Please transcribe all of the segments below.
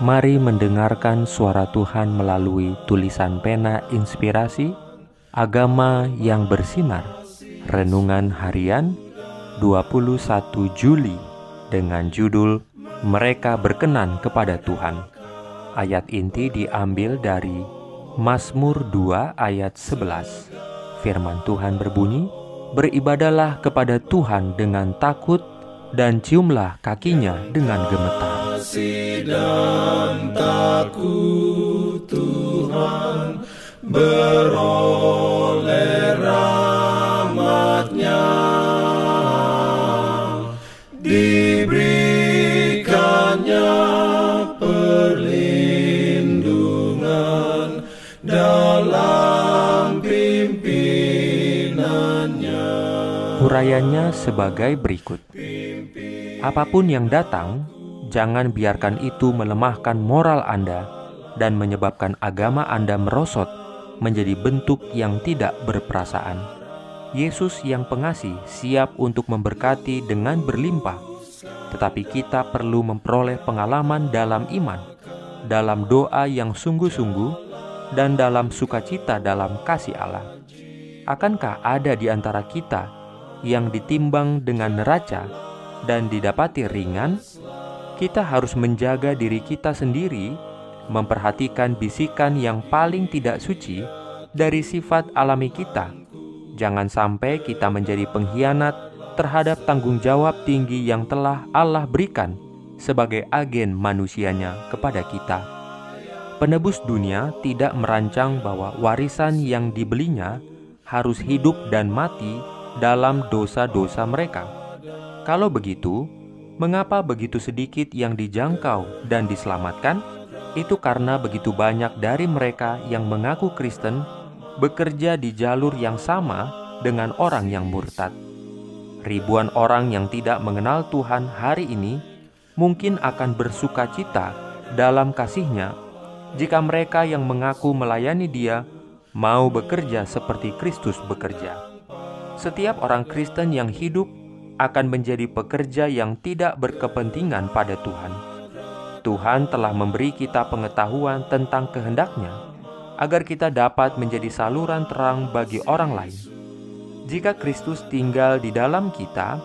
Mari mendengarkan suara Tuhan melalui tulisan pena inspirasi Agama yang bersinar. Renungan harian 21 Juli dengan judul Mereka berkenan kepada Tuhan Ayat inti diambil dari Mazmur 2 ayat 11 Firman Tuhan berbunyi Beribadalah kepada Tuhan dengan takut dan ciumlah kakinya dengan gemetar kasih dan takut Tuhan beroleh rahmatnya. Diberikannya perlindungan dalam pimpinannya. Hurayanya sebagai berikut. Apa pun yang datang Jangan biarkan itu melemahkan moral Anda dan menyebabkan agama Anda merosot menjadi bentuk yang tidak berperasaan. Yesus yang pengasih siap untuk memberkati dengan berlimpah, tetapi kita perlu memperoleh pengalaman dalam iman, dalam doa yang sungguh-sungguh, dan dalam sukacita dalam kasih Allah. Akankah ada di antara kita yang ditimbang dengan neraca dan didapati ringan kita harus menjaga diri kita sendiri, memperhatikan bisikan yang paling tidak suci dari sifat alami kita. Jangan sampai kita menjadi pengkhianat terhadap tanggung jawab tinggi yang telah Allah berikan sebagai agen manusianya kepada kita. Penebus dunia tidak merancang bahwa warisan yang dibelinya harus hidup dan mati dalam dosa-dosa mereka. Kalau begitu, Mengapa begitu sedikit yang dijangkau dan diselamatkan? Itu karena begitu banyak dari mereka yang mengaku Kristen bekerja di jalur yang sama dengan orang yang murtad. Ribuan orang yang tidak mengenal Tuhan hari ini mungkin akan bersuka cita dalam kasihnya jika mereka yang mengaku melayani Dia mau bekerja seperti Kristus bekerja. Setiap orang Kristen yang hidup akan menjadi pekerja yang tidak berkepentingan pada Tuhan. Tuhan telah memberi kita pengetahuan tentang kehendaknya, agar kita dapat menjadi saluran terang bagi orang lain. Jika Kristus tinggal di dalam kita,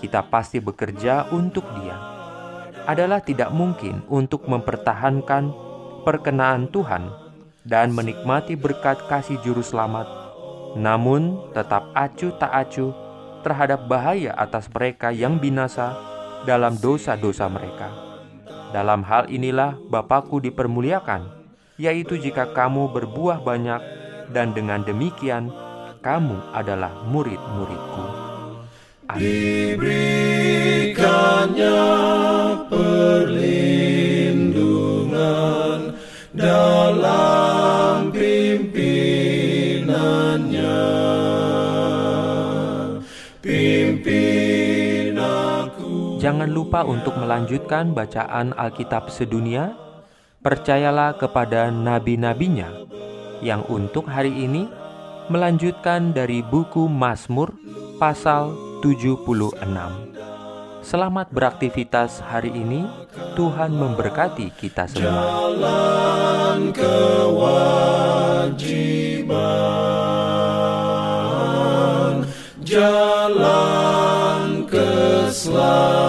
kita pasti bekerja untuk Dia. Adalah tidak mungkin untuk mempertahankan perkenaan Tuhan dan menikmati berkat kasih juru selamat, namun tetap acuh tak acuh terhadap bahaya atas mereka yang binasa dalam dosa-dosa mereka. Dalam hal inilah Bapakku dipermuliakan, yaitu jika kamu berbuah banyak dan dengan demikian kamu adalah murid-muridku. Diberikannya perlindungan dalam pimpinannya. Jangan lupa untuk melanjutkan bacaan Alkitab sedunia. Percayalah kepada nabi-nabinya yang untuk hari ini melanjutkan dari buku Mazmur pasal 76. Selamat beraktivitas hari ini. Tuhan memberkati kita semua. Jalan kewajiban, jalan keselamatan.